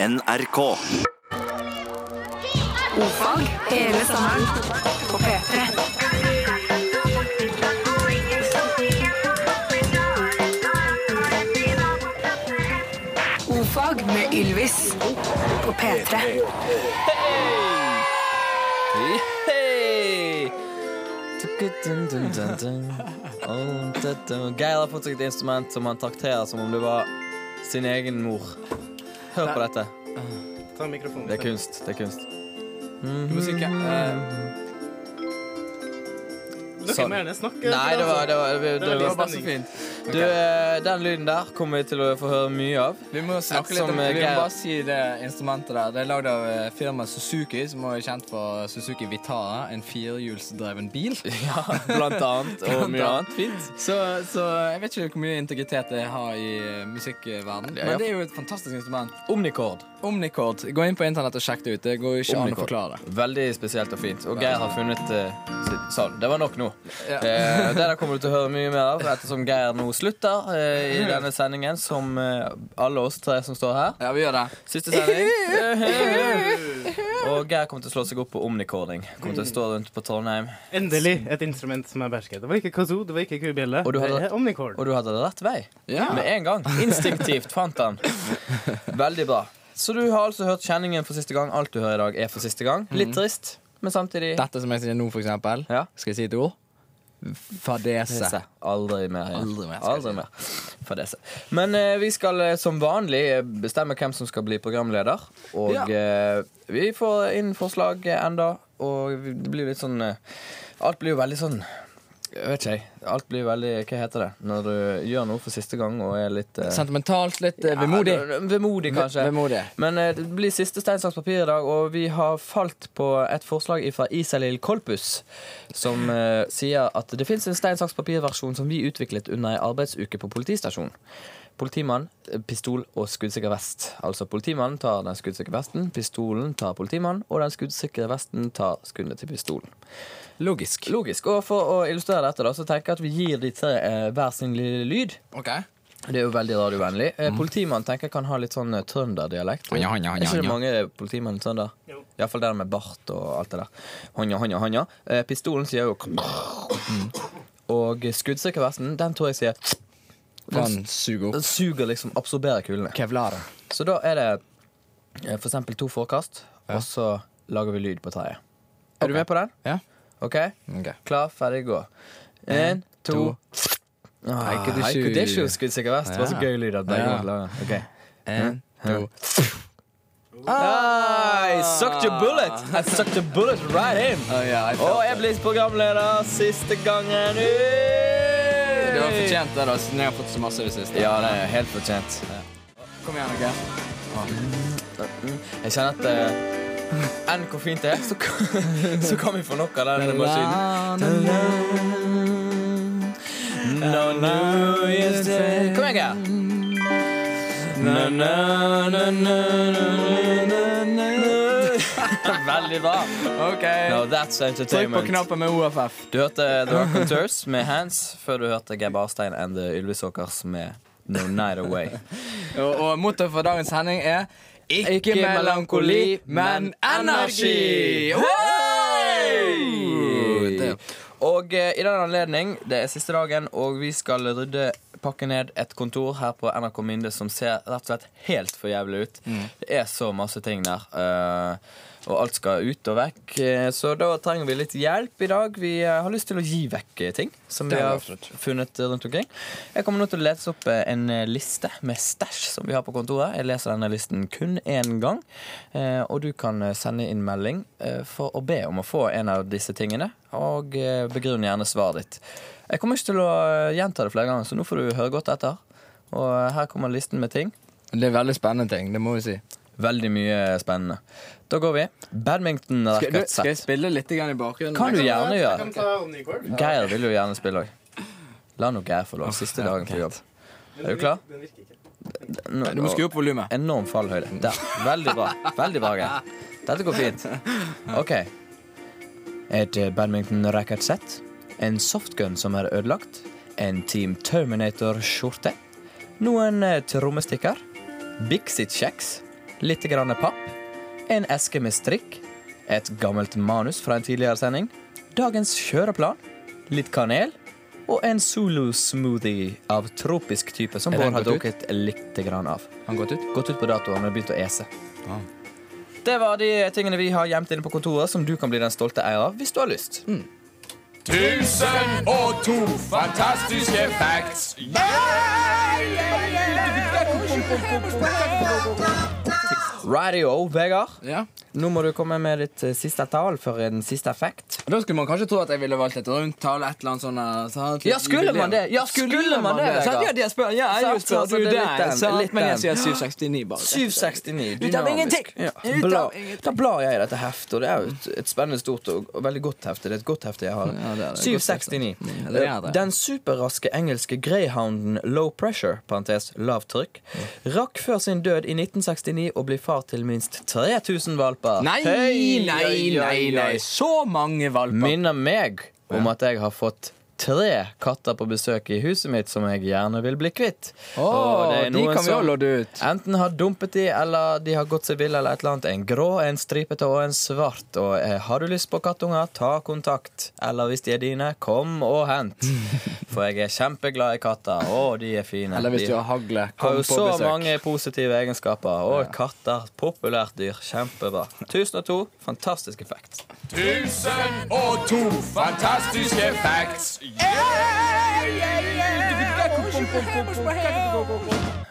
NRK. Ofag hele sommeren på P3. Ofag med Ylvis på P3. Hei! Tukkedun-dun-dun-dun. Oh, da-da. Geir har fått seg et instrument som han trakterer som om det var sin egen mor. Hør på dette. Ta mikrofonen. Det er kunst. Det er kunst. Musikk Dere må gjerne snakke. Nei, det var, det var, det var, Det var Det var bare så fint. Du, eh, den lyden der kommer vi til å få høre mye av. Vi må snakke litt om eh, Vi må bare si det instrumentet der. Det er lagd av eh, firmaet Suzuki, som er kjent for Suzuki Vitara, en firehjulsdreven bil. Ja, blant annet. Og Blant mye annet. fint. Så, så jeg vet ikke hvor mye integritet det har i musikkverdenen. Men det er jo et fantastisk instrument. Omnicord. Omnicord. Gå inn på internett og sjekk det ut. Det går ikke an å forklare det. Veldig spesielt og fint. Og Geir har funnet uh, sitt Sånn. Det var nok nå. Ja. Uh, det der kommer du til å høre mye mer av ettersom Geir nå slutter eh, i denne sendingen, som eh, alle oss tre som står her. Ja, vi gjør det. Siste sending. Og Geir kommer til å slå seg opp på omnicording. Kommer til å stå rundt på Trondheim. Endelig et instrument som er bersket. Det var ikke kazoo, det var ikke kubjelle. Og du hadde- Det er omnicord. Og du hadde rett vei. Ja. Med en gang. Instinktivt fant han. Veldig bra. Så du har altså hørt kjenningen for siste gang. Alt du hører i dag, er for siste gang. Litt trist, men samtidig Dette som jeg sier nå, for eksempel. Ja. Skal jeg si et ord? Fadese. Aldri mer. Ja. Aldri mer, Aldri mer. Fadese. Men eh, vi skal eh, som vanlig eh, bestemme hvem som skal bli programleder. Og Ja. eh, vi får inn forslag eh, enda, og det blir litt sånn Alt blir jo veldig sånn jeg vet ikke, jeg. Alt blir veldig Hva heter det? Når du gjør noe for siste gang og er litt eh, Sentimentalt, litt eh, vemodig. Ja, vemodig, kanskje. Vemodig. Men eh, det blir siste stein, saks, papir i dag, og vi har falt på et forslag fra Isalil Kolpus, som eh, sier at det fins en stein, saks, papir-versjon som vi utviklet under ei arbeidsuke på politistasjonen. Politimann, eh, pistol og skuddsikker vest. Altså politimannen tar den skuddsikre vesten, pistolen tar politimannen, og den skuddsikre vesten tar skuddet til pistolen. Logisk. Logisk. Og for å illustrere dette, da, så tenker jeg at vi gir de tre eh, hver sin lille lyd. Okay. Det er jo veldig radiovennlig. Eh, Politimannen tenker jeg kan ha litt sånn eh, trønderdialekt. Hanja, hanja, Er ikke det hanja. mange politimenn trønder? Jo. Iallfall der med bart og alt det der. Hanja, hanja, hanja. Eh, pistolen sier jo Og skuddsikkervesten, den tror jeg sier Kan suge opp. Den suger liksom, absorberer kulene. Kevlar. Så da er det eh, for eksempel to forkast, og så lager vi lyd på tredje. Er du med på den? Ja. OK? Klar, ferdig, gå. En, to Haiku de Haiku sju. de sju, skuddsikker vest. Det var så gøy lyd at begge måtte lage. Ok. En, to I sucked your bullet! I sucked your bullet right in. Oh, yeah, Og jeg blir programleder siste gangen. Det var fortjent, det, da, siden jeg har fått så masse i det siste. Ja, det er helt fortjent. Kom igjen, OK? Jeg kjenner at eh, enn hvor fint det er, så, kan- så kan vi få nok av den maskinen. No, no, yes, eh. Kom igjen, Geir. Veldig bra. OK. No, that's Trykk på knappen med OFF. Du hørte The Rock Raconteurs med Hands før du hørte Geir Barstein and The Ylvisåkers med No Night Away. Og, og mottoet for dagens sending er ikke, melankoli, men energi! Og eh, i den anledning, det er siste dagen, og vi skal rydde pakke ned et kontor her på NRK Minde som ser rett og slett helt for jævlig ut. Det er så masse ting der. eh, og alt skal ut og vekk. eh, Så da trenger vi litt hjelp i dag. Vi eh, har lyst til å gi vekk eh, ting som vi har funnet rundt omkring. Jeg kommer nå til å lese opp en liste med stæsj som vi har på kontoret. Jeg leser denne listen kun én gang, og du kan sende inn melding for å be om å få en av disse tingene, og begrunn gjerne svaret ditt. Jeg kommer ikke til å gjenta det flere ganger, så nå får du høre godt etter. Og her kommer listen med ting. Det er veldig spennende ting, det må vi si. Veldig mye spennende. Da går vi. Skal, du, Badminton-racketsett. skal jeg spille litt grann i bakgrunnen? Kan du gjerne gjøre. kan. Geir vil jo gjerne spille òg. La nå Geir få lov. Siste dagen på jobb. Er du klar? Nå- Du må skru opp volumet. Enorm fallhøyde. Der. Veldig bra. Veldig bra, Geir. Dette går fint. OK. Et eh, badminton-racketsett. En softgun som er ødelagt. En Team Terminator-skjorte. Noen eh, trommestikker. Bixit-kjeks. litt grann papp, en eske med strikk, et gammelt manus fra en tidligere sending, dagens kjøreplan, litt kanel og en Zulu-smoothie av tropisk type som Bård har drukket litt grann av. Han gått ut? Gått ut på dato, han har begynt å ese. Ah. Det var de tingene vi har gjemt inne på kontoret, som du kan bli den stolte eier av hvis du har lyst. Tusen og to fantastiske facts. Radio, Vegard. Ja. Nå må du komme med ditt eh, siste tall for en siste effekt. Da skulle man kanskje tro at jeg ville valgt et rundt tall. Et eller annet sånn eh, sant? Ja, skulle man det? Ja, skulle man det, sant? Ja, de spør, ja, jeg spør så du det er der. litt den, sant? litt Men jeg sier 769, bare. 769. Ut av ingenting. Ja. Bla, da blar jeg i dette heftet, og det er jo et, et spennende, stort og, og veldig godt hefte. Det er et godt hefte jeg har. Ja, det er det. 769. Ja, det er det. Den superraske engelske greyhounden Low Pressure, parentes lavt trykk, rakk før sin død i 1969 å bli far til minst 3000 valper. Nei, nei, nei, nei, nei. Så mange valper. Minner meg om at jeg har fått tre katter på besøk i huset mitt som jeg gjerne vil bli kvitt. Er de kan vi lodde ut. Enten har dumpet de, eller de har gått seg vill, eller et eller annet. En grå, en stripete og en svart. Og eh, har du lyst på kattunger, ta kontakt. Eller hvis de er dine, kom og hent. For jeg er kjempeglad i katter. Å, de er fine. Eller hvis du har hagle, har jo på så besøk. mange positive egenskaper. Og katter, populært dyr. Kjempebra. 1002, fantastisk effekt. Tusen og to fantastiske facts.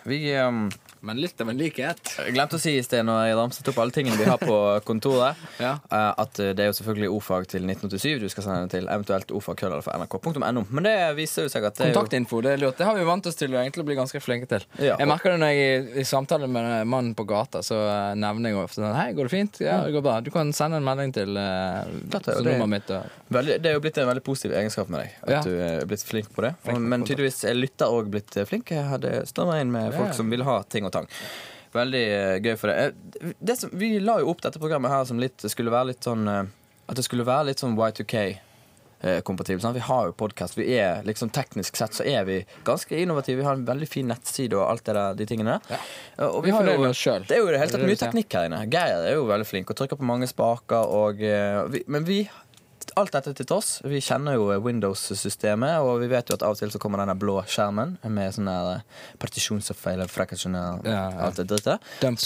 Vi um, Men litt av en likhet. Glemte å si i sted når jeg ramset opp alle tingene vi har på kontoret, Ja. eh, at eh, det er jo selvfølgelig ordfag til 1987 du skal sende til, eventuelt ordfagkøller fra nrk.no. Men det viser jo seg at det Kontaktinfo, det er lurt. Det har vi vant oss til å egentlig bli ganske flinke til. Ja. Jeg merker det når jeg i samtale med mannen på gata, så eh, nevner jeg ofte sånn Hei, går det fint? Ja, det går bra. Du kan sende en melding til uh, Dette det. nummeret mitt. Og... veldig, Det er jo blitt en veldig positiv egenskap med deg. At Ja. du er blitt flink på det. Flink på men tydeligvis er lytter òg blitt flink. Jeg hadde strømma inn med folk som vil ha ting og tang. Veldig eh, gøy for det. Eh, det som, vi la jo opp dette programmet her som litt skulle være litt sånn eh, At det skulle være litt sånn Y2K. eh, Kompatibel, sant? Vi har jo podkast. Vi liksom Teknisk sett så er vi ganske innovative. Vi har en veldig fin nettside og alt det der, de tingene der. Ja. Og Vi har jo-. Det er jo det hele tatt mye teknikk her inne. Geir er jo veldig flink og trykker på mange spaker. Og, vi, men vi Alt dette til tross, vi kjenner jo Windows-systemet, og vi vet jo at av og til så kommer denne blå skjermen med sånne der partisjonsfeil, frakasjonell, Ja, ja. alt det drittet. Dump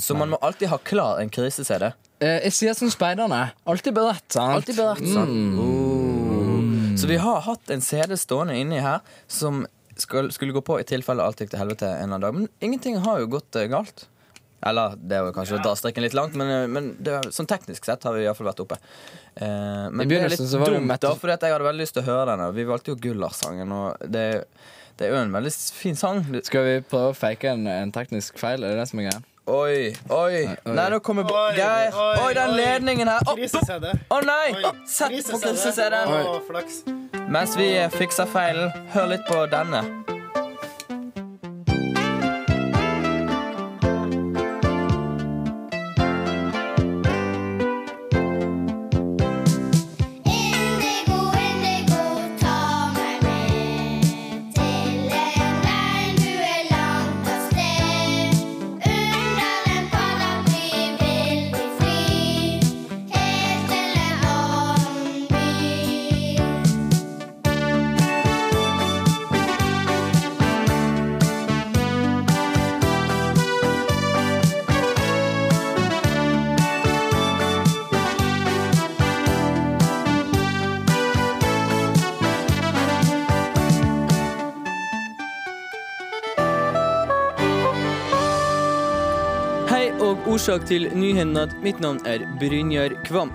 Så man må alltid ha klar en krise-CD. Eh, Jeg sier som speiderne. Alltid beredt, sant? Alltid beredt, sant? Oh. Så vi har hatt en CD stående inni her som skulle gå på i tilfelle alt gikk til helvete en eller annen dag. Men ingenting har jo gått eh, galt. Eller det er jo kanskje å dra strikken litt langt, men, eh, men det, er- sånn teknisk sett har vi iallfall vært oppe. Eh, men det er litt så var dumt, da, fordi jeg hadde veldig lyst til å høre denne. Vi valgte jo Gullars-sangen, og det, det er jo en veldig fin sang. Skal vi prøve å fake en, en teknisk feil? Er det det som er greia? Oi, oi. Nei, nå kommer Geir. oi, Oi, den ledningen her. Å Krise-CD. å nei! Sett på krise-CD. krise-CD-en. Mens vi fikser feilen, hør litt på denne. Årsak til nyhendene. Mitt navn er Brynjar Kvam.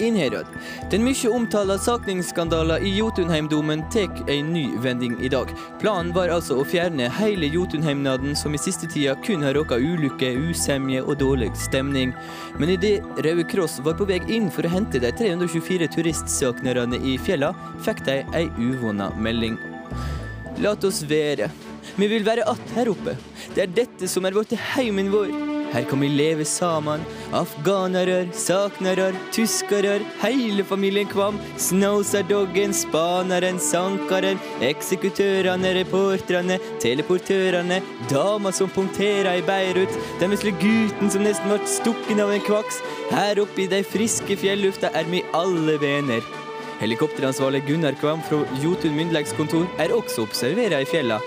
Innherad. Den mye omtalte sakningsskandalen i Jotunheimdomen tek en ny vending i dag. Planen var altså å fjerne hele Jotunheimnaden, som i siste tida kun har råka ulykke, usemje og dårlig stemning. Men idet Røde Kross var på vei inn for å hente de 324 turistsøknerne i fjella, fikk de ei uvonna melding. Lat oss være. Vi vil være att her oppe. Det er dette som er blitt heimen vår. Her kan vi leve sammen. Afghanere, saknarer, tyskere, hele familien Kvam. Snauserdoggen, spaneren, sankaren, eksekutørene, reporterne, teleportørene, dama som punkterer i Beirut, den vesle gutten som nesten ble stukken av en kvaks. Her oppe i de friske fjellufta er vi alle venner. Helikopteransvarlig Gunnar Kvam fra Jotun myndleggskontor er også observert i fjella.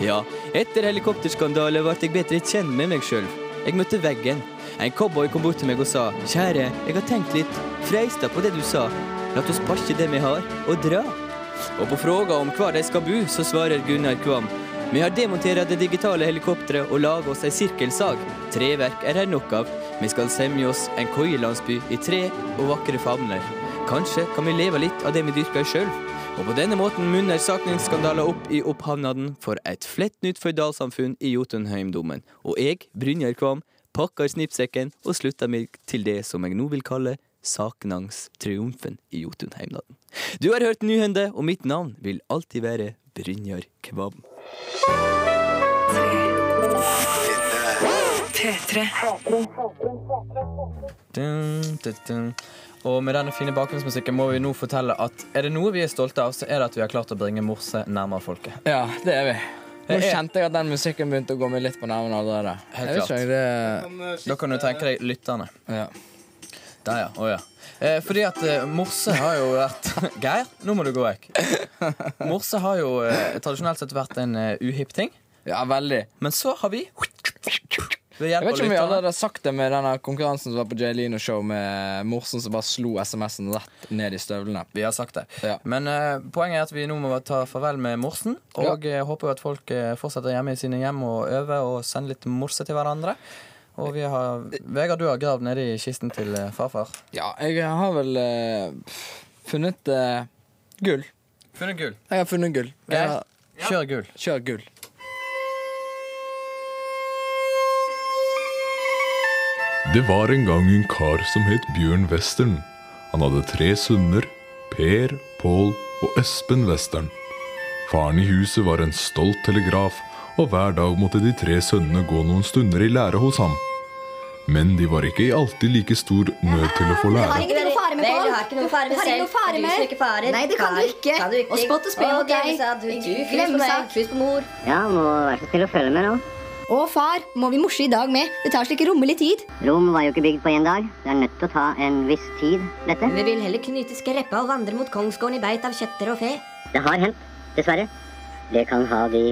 Ja, etter helikopterskandale ble jeg bedre kjent med meg sjøl. Jeg møtte veggen. En cowboy kom bort til meg og sa Kjære, jeg har tenkt litt. Freista på det du sa. La oss pakke det vi har, og dra. Og på fråga om hvor de skal bo, så svarer Gunnar Kvam. Vi har demontert det digitale helikopteret og laga oss ei sirkelsag. Treverk er her nok av. Vi skal semje oss en koielandsby i tre og vakre favner. Kanskje kan vi leve litt av det vi dyrker sjøl. Og på denne måten munner sakningsskandaler opp i opphavnaden for et flett nytt føydalsamfunn i Jotunheimdommen. Og jeg, Brynjar Kvam, pakker snippsekken og slutter meg til det som jeg nå vil kalle saknangstriumfen i Jotunheimnaden. Du har hørt Nyhende, og mitt navn vil alltid være Brynjar Kvam. P3. Dun, dun, dun. Og med denne fine bakgrunnsmusikken må vi nå fortelle at er det noe vi er stolte av, så er det at vi har klart å bringe morse nærmere folket. Ja, det er vi. Nå er- kjente jeg at den musikken begynte å gå meg litt på nervene allerede. Helt klart. ikke, det... Da kan du tenke deg lytterne. Ja. Der, ja. Å, ja. Eh, fordi at eh, morse har jo vært Geir, nå må du gå vekk. Morse har jo eh, tradisjonelt sett vært en uh, uhipp ting. ja, veldig. Men så har vi Jeg vet ikke om vi alle har sagt det med denne konkurransen som var på Jay Lino Show med morsen som bare slo SMS-en rett ned i støvlene. Vi har sagt det. Ja. Men uh, poenget er at vi nå må ta farvel med morsen. Og ja. håper at folk eh, fortsetter hjemme i sine hjem og øver og sender litt morse til hverandre. Og vi har Vegard, du har gravd nede i kisten til eh, farfar. Ja, jeg har vel uh, funnet uh, gull. Funnet gull. Jeg har funnet gull. Geir, kjør gull. kjør gull. Det var en gang en kar som het Bjørn Western. Han hadde tre sønner, Per, Pål og Espen Western. Faren i huset var en stolt telegraf, og hver dag måtte de tre sønnene gå noen stunder i lære hos ham. Men de var ikke alltid like stor nød til å få har lære. ikke noe fare med Pål. du har ikke noe fare med Du har ikke selv. noe fare Du med. ikke farer. Nei, det kan du ikke. Kan du ikke. Og spott og spe mot deg. glemme seg. Seg. på mor. Ja, må være så snill å følge med nå. Å, far, må vi morse i dag med? Det tar slik rommelig tid. Rom var jo ikke bygd på én dag. Det er nødt til å ta en viss tid, dette. Vi vil heller knyte skreppa og vandre mot kongsgården i beit av kjetter og fe. Det har hendt, dessverre. Det kan ha de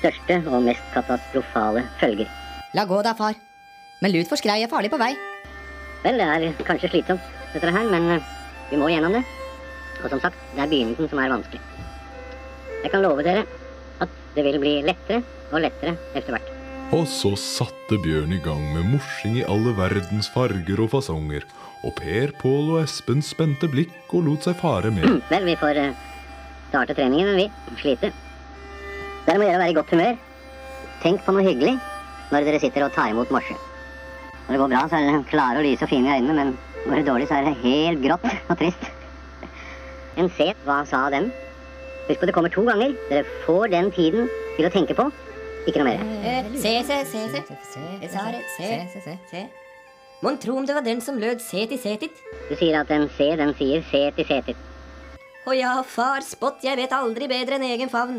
største og mest katastrofale følger. La gå da, far. Men lut for skrei er farlig på vei. Vel, det er kanskje slitsomt, dette her, men eh, vi må gjennom det. Og som sagt, det er begynnelsen som er vanskelig. Jeg kan love dere at det vil bli lettere og lettere etter hvert. Og så satte Bjørn i gang med morsing i alle verdens farger og fasonger. Og Per, Pål og Espen spente blikk og lot seg fare med. Vel, vi får eh, starte treningen, men vi. sliter. Dere må gjøre å være i godt humør. Tenk på noe hyggelig når dere sitter og tar imot morse. Når det går bra, så er dere klare og lyse og fine i øynene, men når det er dårlig, så er det helt grått og trist. En set, hva sa dem? Husk på det kommer to ganger. Dere får den tiden til å tenke på. Ikke noe mer. Eh, Se, se, se, se. Se, se, se. se. Mon tro om det var den som lød set i setit? Du sier at en se, den sier set i setet. Å ja, far, spott, jeg vet aldri bedre enn egen favn.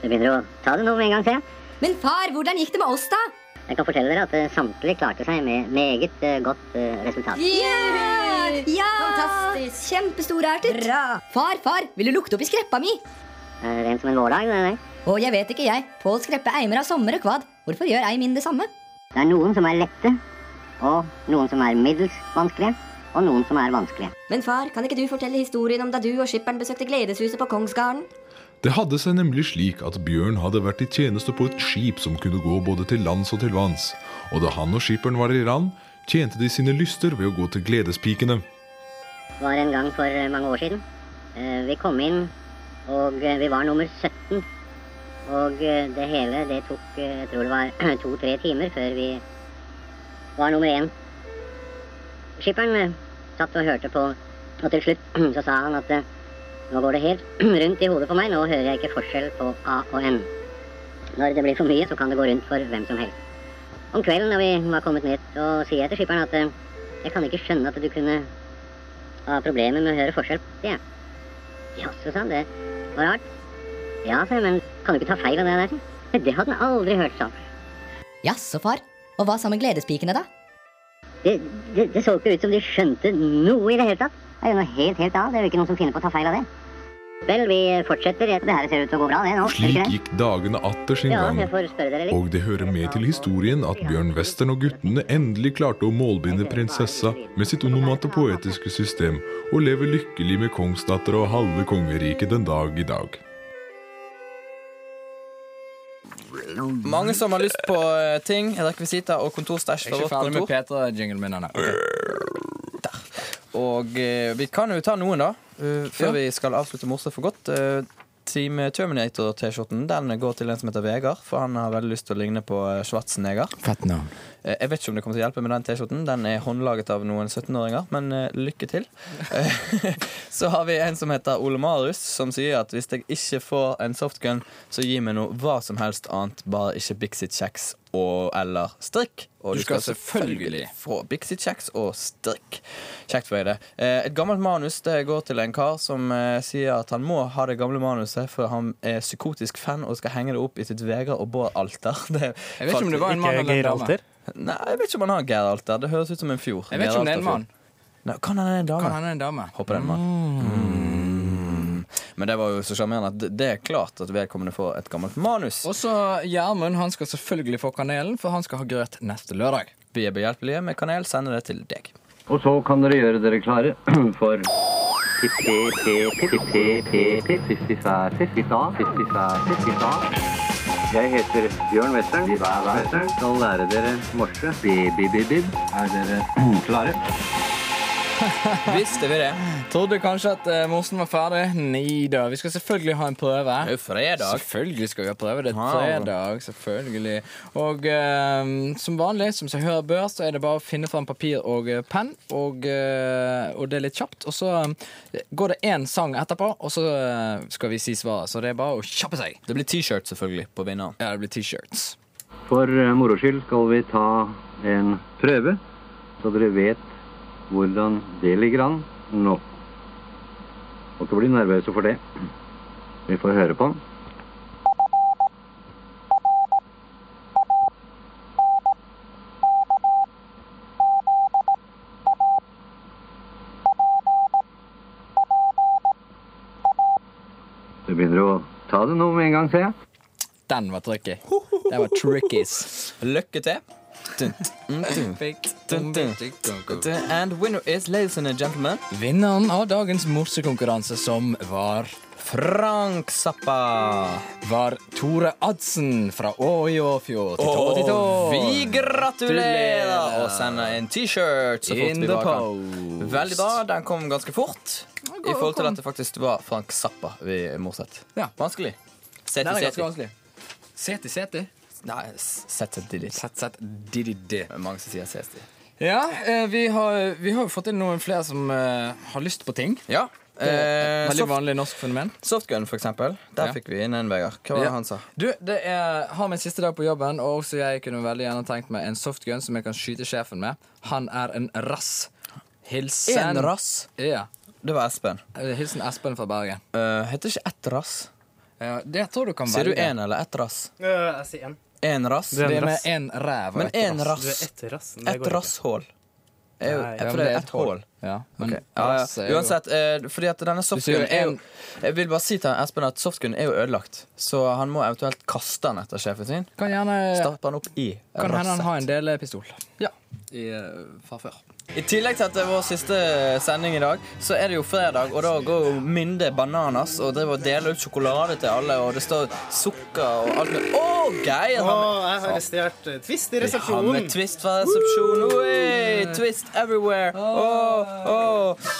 Du begynner å ta det nå med en gang, ser jeg. Men far, hvordan gikk det med oss, da? Jeg kan fortelle dere at eh, samtlige klarte seg med meget eh, godt resultat. Ja! ja! Fantastisk. Kjempestorartet. Bra. Far, far, vil du lukte opp i skreppa mi? Eh, Rent som en vårdag. det der. Å, jeg vet ikke, jeg. Pål skreppe eimer av sommer og kvad. Hvorfor gjør ei min det samme? Det er noen som er lette, og noen som er middels vanskelige, og noen som er vanskelige. Men far, kan ikke du fortelle historien om da du og skipperen besøkte Gledeshuset på Kongsgarden? Det hadde seg nemlig slik at Bjørn hadde vært i tjeneste på et skip som kunne gå både til lands og til vanns, og da han og skipperen var i land, tjente de sine lyster ved å gå til gledespikene. Det var en gang for mange år siden. Eh, Vi kom inn, og eh, vi var nummer 17. Og eh, det hele, det tok, eh, jeg tror det var to-tre timer før vi var nummer én. Skipperen eh, satt og hørte på, og til slutt så sa han at nå går det helt rundt i hodet på meg, nå hører jeg ikke forskjell på A og N. Når det blir for mye, så kan det gå rundt for hvem som helst. Om kvelden da vi var kommet ned, så sier jeg til skipperen at jeg kan ikke skjønne at du kunne ha problemer med å høre forskjell det. Jaså, sa han. Det var rart. Ja, sa jeg, men kan du ikke ta feil av det der? Det hadde han aldri hørt, sa han. Jaså, far. Og hva sa med gledespikene, da? Det, det, det så ikke ut som de skjønte noe i det hele tatt. Det er jo noe helt, helt annet. Det er jo ikke noen som finner på å ta feil av det. Vel, vi fortsetter. Det her ser ut til å gå bra, det nå. Slik gikk dagene atter sin gang. Og det hører med til historien at Bjørn Western og guttene endelig klarte å målbinde prinsessa med sitt onomatopoetiske system, og lever lykkelig med kongsdatter og halve kongeriket den dag i dag. Mange som har lyst på eh, ting, rekvisitter og kontorstæsj Jeg er fra ikke ferdig med kontor. Petra-jinglen min. Og eh, vi kan jo ta noen, da. eh, før Ja. vi skal avslutte morset for godt. Eh, Team Terminator-T-skjorten Den går til en som heter Vegard, for han har veldig lyst til å ligne på eh, Schwarzenegger. Fett navn. Eh, Jeg vet ikke om det kommer til å hjelpe med den T-skjorten. Den er håndlaget av noen 17-åringer, men eh, lykke til. Eh, Så har vi en som heter Ole Marius, som sier at hvis jeg ikke får en softgun, så gi meg noe hva som helst annet, bare ikke Bixit kjeks og eller strikk. Og Du skal selvfølgelig få Bixit kjeks og strikk. Kjekt for deg, det. Eh, Et gammelt manus det går til en kar som eh, sier at han må ha det gamle manuset, for han er psykotisk fan og skal henge det opp i sitt Vegard og Bård-alter. Jeg vet ikke om det var en mann eller en dame. Nei, jeg vet ikke om han har Geralt der. Det høres ut som en fjord. Jeg vet ikke om det er en mann. Nei, kan han være en dame? Kan hende en dame. Håper det er en mann. Mm. Men det var jo så sjarmerende at det- det er klart at vedkommende får et gammelt manus. Og så Gjermund han skal selvfølgelig få kanelen, for han skal ha grøt neste lørdag. Vi er behjelpelige med kanel. Sender det til deg. Og så kan dere gjøre dere klare for Jeg heter Bjørn Western. Vi skal lære dere morse. Bi-bi-bi-bib. Er dere klare? Visste vi det? Trodde kanskje at uh, morsen var ferdig. Nei da. Vi skal selvfølgelig ha en prøve. Det er jo fredag. Selvfølgelig skal vi ha prøve. Det er Wow. fredag. Selvfølgelig. Og uh, som vanlig, som seg hører bør, så er det bare å finne fram papir og uh, penn. Og, eh, og det er litt kjapt. Og så eh, går det én sang etterpå, og så eh, skal vi si svaret. Så det er bare å kjappe seg. Det blir T-shirt selvfølgelig på vinneren. Ja, det blir T-shirts. For eh, moro skyld skal vi ta en prøve, så dere vet hvordan det ligger an nå. Må ikke bli nervøse for det. Vi får høre på den. Du begynner å ta det nå med en gang, ser jeg. Den var tricky. Den var trickies. Lykke til. And winner is, ladies and gentlemen Vinneren av dagens morsekonkurranse, som var Frank Zappa. Var Tore Adsen fra Åjåfjord til tå. vi gratulerer og sender en T-shirt så fort vi bare kan. Veldig bra. Den kom ganske fort. I forhold til at det faktisk var Frank Zappa vi morset. Ja. Vanskelig. Seti, seti. Seti, seti. Nei, sett, sett, diddy. Sett, sett, diddy, di. Det er Mange som sier CSD. Ja, eh, vi har, vi har jo fått inn noen flere som eh, har lyst på ting. Ja. Det er Eh, et veldig soft, vanlig norsk fenomen. softgun, for eksempel. Der Ja. fikk vi inn en, Vegard. Hva var det Ja. han sa? Du, det er, har min siste dag på jobben, og også jeg kunne veldig gjerne tenkt meg en softgun som jeg kan skyte sjefen med. Han er en rass. Hilsen En rass. Ja. Det var Espen. Eh, Hilsen Espen fra Bergen. Uh, heter ikke ett rass? Ja, det tror du kan Sier du én eller ett rass? Uh, jeg sier en. Én rass? Er Det en er med én ræv og Men ett rass. ett rasshull. Det. Er for det ett et hål. Ja, men okay. Ja, ja. er jo- Uansett, eh, fordi at denne softgunen er jo Jeg vil bare si til Espen at softgunen er jo ødelagt, så han må eventuelt kaste den etter sjefen sin. Kan gjerne Stappe den opp i Kan hende han har en del pistol. Ja. I, eh, fra før. I tillegg til at det er vår siste sending i dag, så er det jo fredag, og da går jo Minde bananas og driver og deler ut sjokolade til alle, og det står sukker og alt mulig. Å, Geir! Han jeg har arrestert eh, Twist i Vi har med twist fra resepsjonen. Oi, twist everywhere. Åh, åh.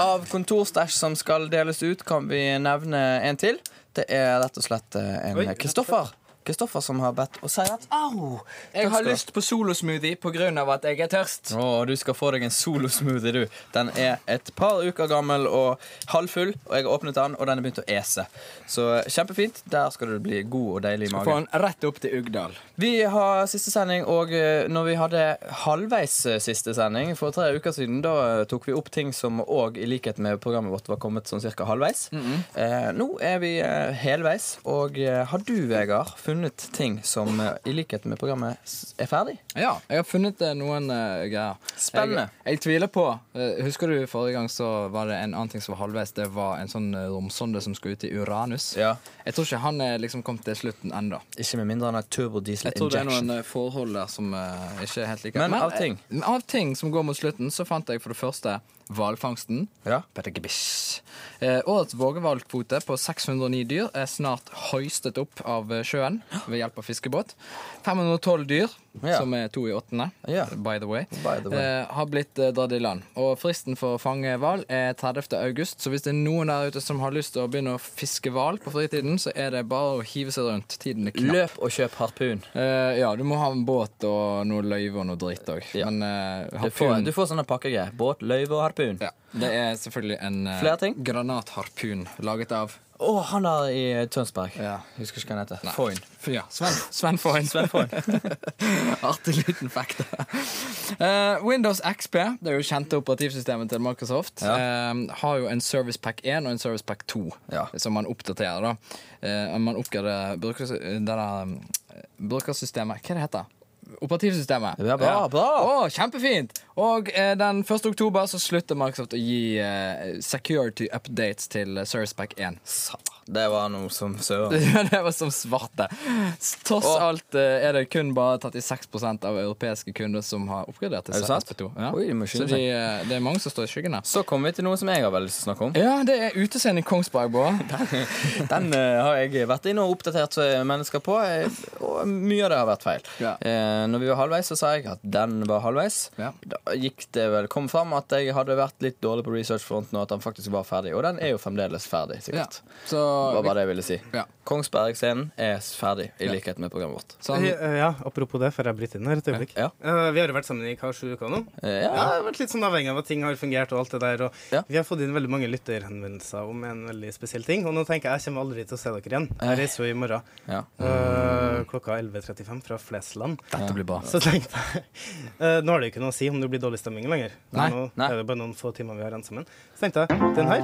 Av kontorstæsj som skal deles ut, kan vi nevne en til. Det er rett og slett eh, en Kristoffer Kristoffer som har bedt og sier at au! Jeg har skal lyst på solosmoothie pga. at jeg er tørst. Å, du skal få deg en solosmoothie, du. Den er et par uker gammel og halvfull, og jeg har åpnet den, og den er begynt å ese. Så kjempefint. Der skal du bli god og deilig i Skal få magen. den rett opp til Uggdal. Vi har siste sending, og eh, når vi hadde halvveis eh, siste sending for tre uker siden, da tok vi opp ting som òg, i likhet med programmet vårt, var kommet sånn cirka halvveis. eh, nå er vi eh, helveis, og eh, har du, Vegard, funnet ting som eh, i likhet med programmet er ferdig? Ja, jeg har funnet eh, noen uh, greier. Spennende. Jeg, jeg tviler på uh, Husker du forrige gang så var det en annen ting som var halvveis? Det var en sånn romsonde som skulle ut i Uranus. Ja. Jeg tror ikke han er liksom kommet til slutten ennå. Ikke med mindre han har turbodiesel Jeg tror det er noen forhold der som uh, ikke er helt like. Men av ting? av ting som går mot slutten, så fant jeg for det første hvalfangsten. Ja. Eh, årets vågehvalkvote på 609 dyr er snart høystet opp av eh, sjøen ved hjelp av fiskebåt. 512 dyr, Ja. som er to i åttende, Ja. by the way, By the way. Eh, har blitt eh, dratt i land. Og fristen for å fange hval er 30. august, så hvis det er noen der ute som har lyst til å begynne å fiske hval på fritiden, så er det bare å hive seg rundt. Tiden er knapp. Løp og kjøp harpun. Eh, ja, du må ha en båt og noe løyve og noe dritt òg. Ja. Men eh, Du får, harpun du får sånne pakkegreier. Båt, løyve og harpun. ja, Det er selvfølgelig en eh, granatharpun laget av Å, han der i Tønsberg. Ja. Husker ikke hva han heter. Foyn. ja, Sven, Sven Foyn. Sven Foyn. Artig liten fact. Uh, Windows XP, det er jo kjente operativsystemet til Microsoft, eh, har jo en Service Pack 1 og en Service Pack 2 Ja. som man oppdaterer. da Uh, Man oppgraderer brukersystemet Hva er det heter Operativsystemet. Ja, bra, bra. Å, kjempefint! Og eh, den 1. oktober så slutter Microsoft å gi eh, security updates til eh, 1. Sa, Det var noe som søren. Ja, det var som svarte. Tross Og- alt eh, er det kun bare 36 av europeiske kunder som har oppgradert til SP2. Ja. Oi, de Så de, eh, det er mange som står i skyggen her. Så kommer vi til noe som jeg har veldig lyst til å snakke om. Ja, det er utescenen i Kongsberg, Bård. Den eh, har jeg vært inne og oppdatert mennesker på, og mye av det har vært feil. Ja. Uh, når vi var halvveis, så sa jeg at den var halvveis. Ja. Da gikk det vel, kom fram at jeg hadde vært litt dårlig på researchfronten, og at den faktisk var ferdig. Og den er jo fremdeles ferdig, Ja. Så, Det var bare det jeg ville si. Ja. Kongsberg-scenen er ferdig, i Ja. likhet med programmet vårt. sånn, Eh, Ja, apropos det, før jeg bryter inn her et øyeblikk. Ja. Uh, vi har jo vært sammen i hva, sju uker nå? Eh, Ja, ja. har vært litt sånn avhengig av at ting har fungert og alt det der. Og Ja. Vi har fått inn veldig mange lytterhenvendelser om en veldig spesiell ting. Og nå tenker jeg jeg kommer aldri til å se dere igjen. Jeg reiser jo i morgen ja. eh, klokka 11.35 fra Flesland. Dette blir bra. Så tenkte jeg uh, Nå har det jo ikke noe å si om det blir dårlig stemning lenger. Nei, nå nei. er det bare noen få timer vi har igjen sammen. Tenkte jeg den her.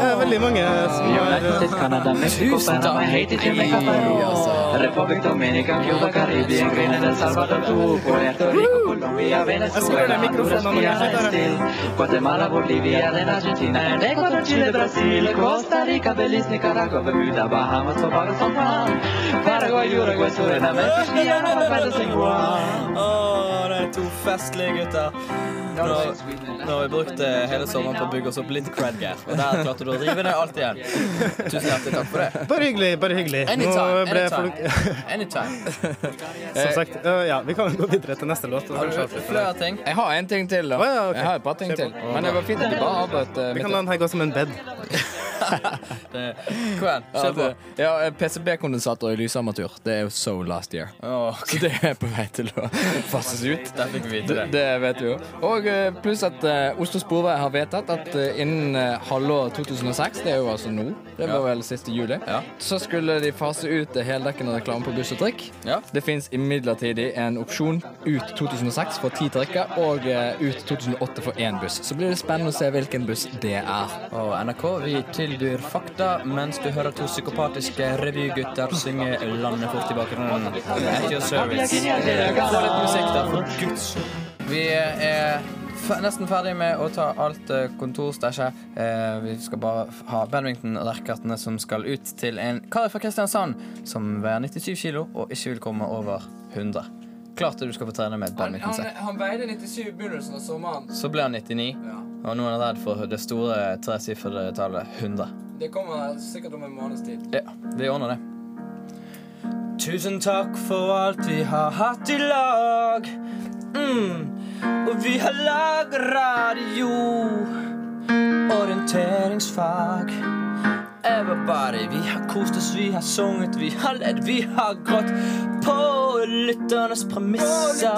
Det er veldig mange som har Tusen takk! Jeg Republic Dominica, Cuba, Karibien, Grenada, El Salvador, Togo, Puerto Rico, Colombia, Venezuela, Honduras, Guyana, Estil, Guatemala, Bolivia, den Argentina, Ecuador, Chile, Brasil, Costa Rica, Belize, Nicaragua, Bermuda, Bahamas, Tobago, San Juan, Paraguay, Uruguay, Suriname, Guyana, Barbados, og Guam. Å, det er to festlige gutter. Nå, nå har vi brukt eh, hele sommeren på å bygge oss opp litt cred-gear, og der klarte du å rive ned alt igjen. Tusen hjertelig takk for det. Bare hyggelig. bare hyggelig. Anytime. Anytime. anytime. Som sagt, ja, vi kan gå videre til neste låt. Har du flere ting? Jeg har en ting til, da. Jeg har et par ting til. Men det var fint at du bare avbrøt eh, Vi kan la den her gå som en bed. Det- Kom igjen, Ja, kjør på. det- ja, PCB-kondensator i lysarmatur. Det er jo so last year. Åh, Så det er på vei til å fases ut. Der fikk vi vite Det, det. det vet vi jo. Og eh, pluss at uh, Oslo Sporvei har vedtatt at uh, innen uh, halvår 2006, det er jo altså nå, det var vel siste juli, Ja. så skulle de fase ut eh, heldekkende reklame på buss og trikk. Ja. Det fins imidlertid en opsjon ut 2006 for ti trikker og ut 2008 for én buss. Så blir det spennende å se hvilken buss det er. Og NRK, vi tilbyr fakta mens du hører to psykopatiske revygutter synge landet fort i bakgrunnen. At your service. Få litt musikk da, for guds. Vi er nesten ferdig med å ta alt eh, kontorstæsjet. Eh, vi skal bare ha badminton-racketene som skal ut til en kar fra Kristiansand som veier 97 kilo og ikke vil komme over 100. Klart du skal få trene med et badmintonsett. han veide 97 i begynnelsen av sommeren. Så ble han 99, og nå er han redd for det store tresifrede tallet 100. Det kommer sikkert om en måneds tid. Ja, vi ordner det. Tusen takk for alt vi har hatt i lag. Mm. Og vi har lag radio. Orienteringsfag. everybody. Vi har kost oss, vi har sunget, vi har ledd, vi har grått. På lytternes premisser.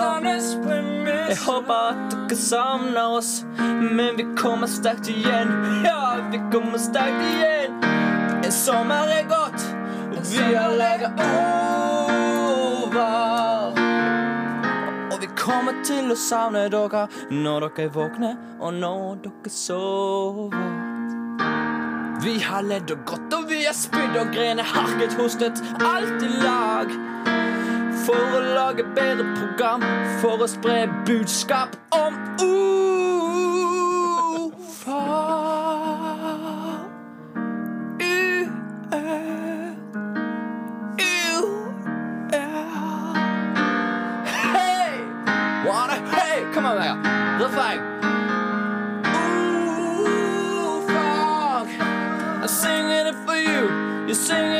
Jeg håper at dere savner oss, men vi kommer sterkt igjen. Ja, vi kommer sterkt igjen. En sommer er gått, vi har legget over. Og vi kommer til å savne dere når dere er våkne, og når dere sover. Vi har ledd og grått, og vi har spydd og grenet, harket, hostet, alt i lag. For å lage bedre program, for å spre budskap om ufar. Hey! Wanna hey! Come on. Ooh. I'm singing it for you. You're singing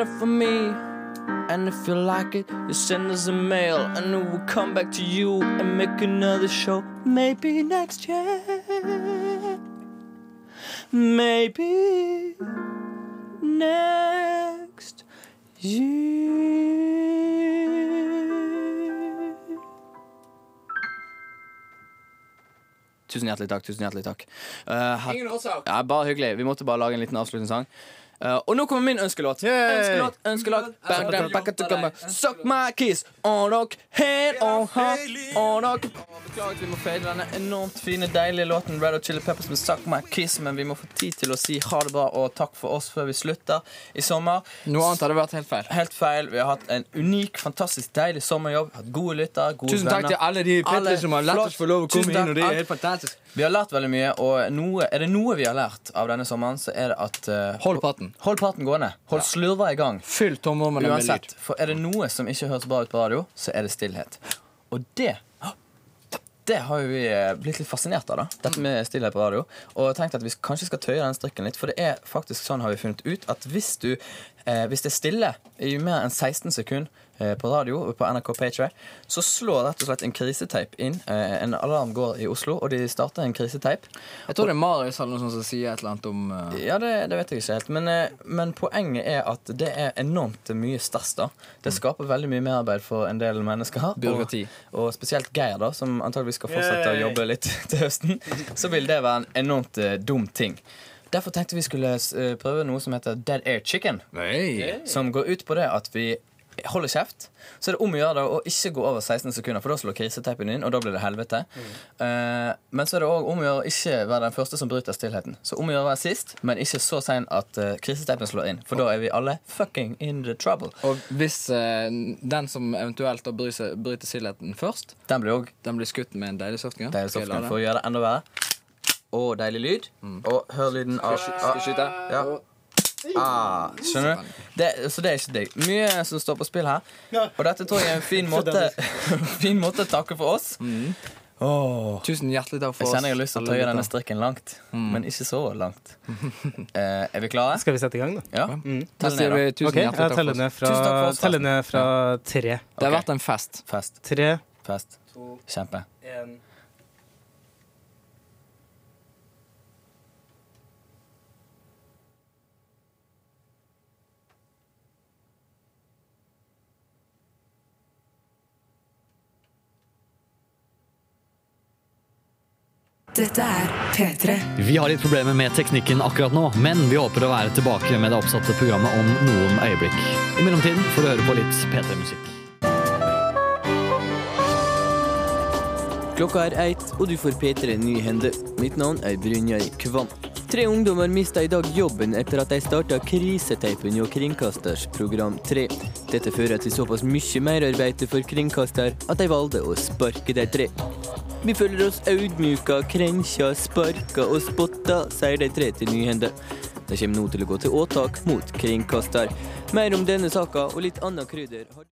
singing for me. And if you like it, you send us a mail, and we'll come back to you and make another show. Maybe next year. Maybe next year. Tusen hjertelig takk. tusen hjertelig takk Eh, her- Ingen årsak. Ja, Bare hyggelig. Vi måtte bare lage en liten avslutningssang. Eh, og nå kommer min ønskelåt. Ønskelåt, ønskelåt Bang, bang, bang, bang. Suck my kiss on rock, head on her on rock. Beklager at vi må fade denne enormt fine, deilige låten Red O' Chili Peppers med Suck my kiss, men vi må få tid til å si ha det bra og takk for oss før vi slutter i sommer. Noe annet hadde vært helt feil. Helt feil. Vi har hatt en unik, fantastisk, deilig sommerjobb. Hatt gode lyttere, gode Tusen takk venner. til alle de Alle- som har latt oss få lov å komme inn. Og det er helt fantastisk vi har lært veldig mye, og noe, er det noe vi har lært av denne sommeren, så er det at uh, Hold praten. Hold praten gående. Hold slurva i gang. Fyll tomrommene med lyd. For er det noe som ikke høres bra ut på radio, så er det stillhet. Og det det har vi eh, blitt litt fascinert av, da. Dette med stillhet på radio. Og tenkt at vi kanskje skal tøye den strikken litt. For det er faktisk sånn, har vi funnet ut, at hvis du eh, Hvis det er stille i mer enn 16 sekunder på radio på NRK Patre, så slår rett og slett en kriseteip inn. Eh, en alarm går i Oslo, og de starter en kriseteip. Jeg tror det er Marius eller noe sånt som sier et eller annet om uh... Ja, det, det vet jeg ikke helt. Men, eh, men poenget er at det er enormt mye stress. da Det skaper veldig mye merarbeid for en del mennesker. Og, Byråkrati. og spesielt Geir, da som antageligvis skal fortsette å jobbe litt til høsten. Så vil det være en enormt eh, dum ting. Derfor tenkte vi skulle eh, prøve noe som heter Dead Air Chicken. Nei. Som går ut på det at vi holder kjeft. Så er det om å gjøre å ikke gå over 16 sekunder, for da slår kriseteipen inn, og da blir det helvete. Eh, men så er det òg om å gjøre å ikke være den første som bryter stillheten. Så om å gjøre å være sist, men ikke så sein at uh, kriseteipen slår inn. For da er vi alle fucking in the trouble. Og hvis uh, den som eventuelt da bryter, bryter stillheten først, Den blir også, den blir skutt med en deilig softgun. deilig softgun for å gjøre det enda verre. Og deilig lyd. Og hør lyden av Skal skyte? Ja. Ah, skjønner du? Det, så det er ikke deg. Mye som står på spill her. Og dette tror jeg er en fin måte, fin måte å takke for oss. Åh. Tusen hjertelig takk for oss. Jeg kjenner jeg har lyst til å tøye denne strikken langt, men ikke så langt. Eh, er vi klare? Skal vi sette i gang, da? Ja. Mm. Tell ned, da. tusen okay, hjertelig jeg takk teller for oss. fra, Tusen takk for oss, teller ned fra tre. Det har vært en fest. Fest. Tre, Fest. Kjempe. en Dette er P3. Vi har litt problemer med teknikken akkurat nå, men vi håper å være tilbake med det oppsatte programmet om noen øyeblikk. I mellomtiden får du høre på litt P3-musikk. Klokka er ett, og du får P3 Nyhende. Mitt navn er Brynjar Kvam. Tre ungdommer mista i dag jobben etter at de starta kriseteipen hjå Kringkasters program 3. Dette fører til såpass mye merarbeid for kringkaster at de valgte å sparke de tre. Vi føler oss audmjuka, krenkja, sparka og spotta, sier de tre til Nyhende. De kommer nå til å gå til åtak mot kringkaster. Mer om denne saka og litt annet krydder